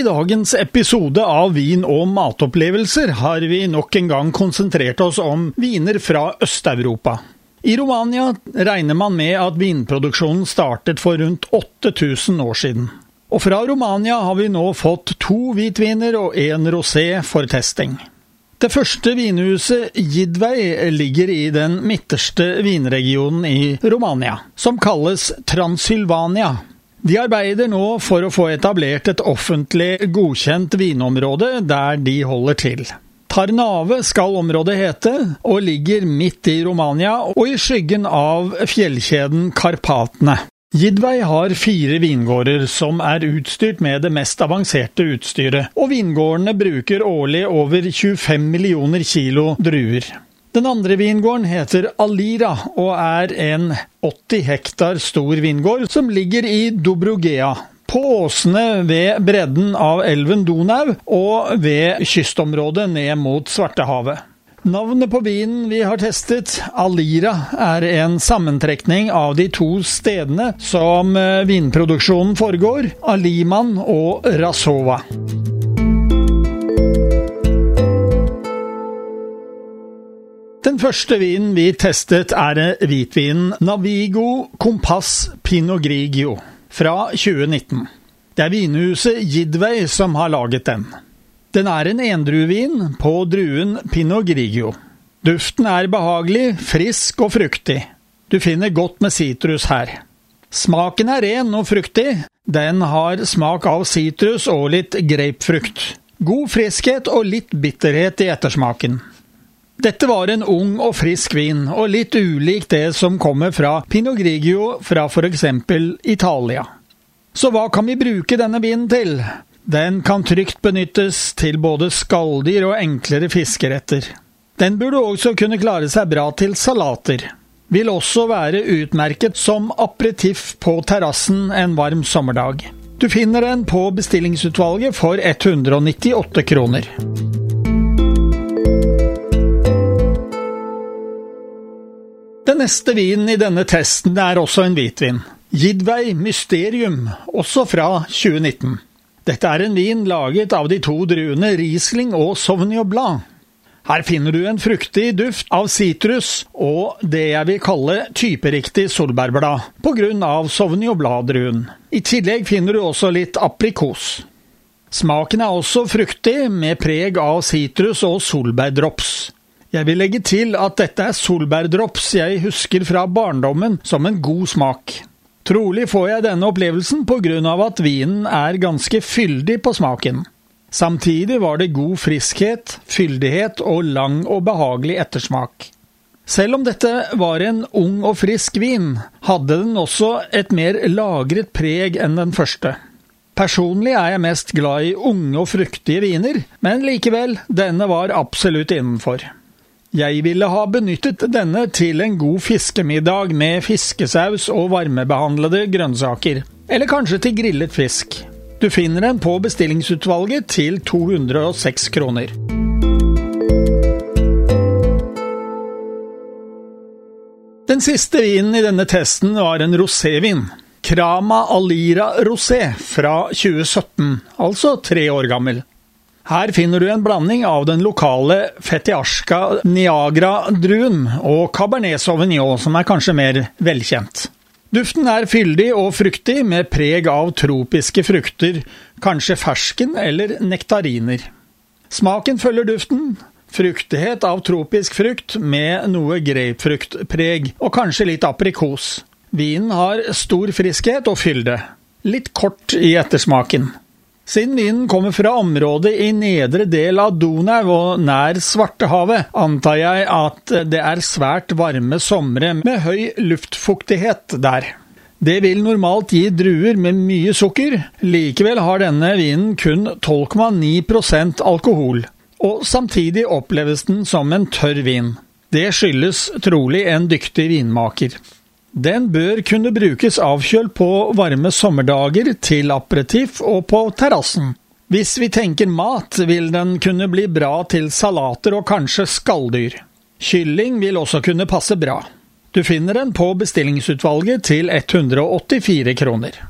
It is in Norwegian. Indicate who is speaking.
Speaker 1: I dagens episode av Vin og matopplevelser har vi nok en gang konsentrert oss om viner fra Øst-Europa. I Romania regner man med at vinproduksjonen startet for rundt 8000 år siden. Og fra Romania har vi nå fått to hvitviner og én rosé for testing. Det første vinhuset, Jidvei, ligger i den midterste vinregionen i Romania, som kalles Transylvania. De arbeider nå for å få etablert et offentlig godkjent vinområde der de holder til. Tarnave skal området hete, og ligger midt i Romania og i skyggen av fjellkjeden Karpatene. Jidvei har fire vingårder som er utstyrt med det mest avanserte utstyret, og vingårdene bruker årlig over 25 millioner kilo druer. Den andre vingården heter Alira og er en 80 hektar stor vingård som ligger i Dobrogea. På åsene ved bredden av elven Donau og ved kystområdet ned mot Svartehavet. Navnet på vinen vi har testet, Alira, er en sammentrekning av de to stedene som vinproduksjonen foregår, Aliman og Rasova. Den første vinen vi testet er hvitvinen Navigo Compass Pinot Grigio fra 2019. Det er vinhuset Gidway som har laget den. Den er en endruevin på druen Pinot Grigio. Duften er behagelig, frisk og fruktig. Du finner godt med sitrus her. Smaken er ren og fruktig. Den har smak av sitrus og litt grapefrukt. God friskhet og litt bitterhet i ettersmaken. Dette var en ung og frisk vin, og litt ulik det som kommer fra Pinot Grigio fra eksempel Italia. Så hva kan vi bruke denne vinen til? Den kan trygt benyttes til både skalldyr og enklere fiskeretter. Den burde også kunne klare seg bra til salater. Vil også være utmerket som aperitiff på terrassen en varm sommerdag. Du finner den på bestillingsutvalget for 198 kroner. Den neste vinen i denne testen er også en hvitvin. Jidvei Mysterium, også fra 2019. Dette er en vin laget av de to druene Riesling og Sauvignon Blanc. Her finner du en fruktig duft av sitrus og det jeg vil kalle typeriktig solbærblad, av Sauvignon Blanc-druen. I tillegg finner du også litt aprikos. Smaken er også fruktig, med preg av sitrus og solbærdrops. Jeg vil legge til at dette er solbærdrops jeg husker fra barndommen som en god smak. Trolig får jeg denne opplevelsen av at vinen er ganske fyldig på smaken. Samtidig var det god friskhet, fyldighet og lang og behagelig ettersmak. Selv om dette var en ung og frisk vin, hadde den også et mer lagret preg enn den første. Personlig er jeg mest glad i unge og fruktige viner, men likevel, denne var absolutt innenfor. Jeg ville ha benyttet denne til en god fiskemiddag med fiskesaus og varmebehandlede grønnsaker, eller kanskje til grillet fisk. Du finner den på bestillingsutvalget til 206 kroner. Den siste vinen i denne testen var en rosévin. Krama Alira Rosé fra 2017, altså tre år gammel. Her finner du en blanding av den lokale Fetiasca Niagara-druen og Cabernet Sauvignon, som er kanskje mer velkjent. Duften er fyldig og fruktig, med preg av tropiske frukter, kanskje fersken eller nektariner. Smaken følger duften. Fruktighet av tropisk frukt med noe grapefruktpreg, og kanskje litt aprikos. Vinen har stor friskhet og fylde. Litt kort i ettersmaken. Siden vinen kommer fra området i nedre del av Donau og nær Svartehavet, antar jeg at det er svært varme somre med høy luftfuktighet der. Det vil normalt gi druer med mye sukker, likevel har denne vinen kun 12,9% alkohol. og samtidig oppleves den som en tørr vin. Det skyldes trolig en dyktig vinmaker. Den bør kunne brukes avkjølt på varme sommerdager, til aperitiff og på terrassen. Hvis vi tenker mat, vil den kunne bli bra til salater og kanskje skalldyr. Kylling vil også kunne passe bra. Du finner den på bestillingsutvalget til 184 kroner.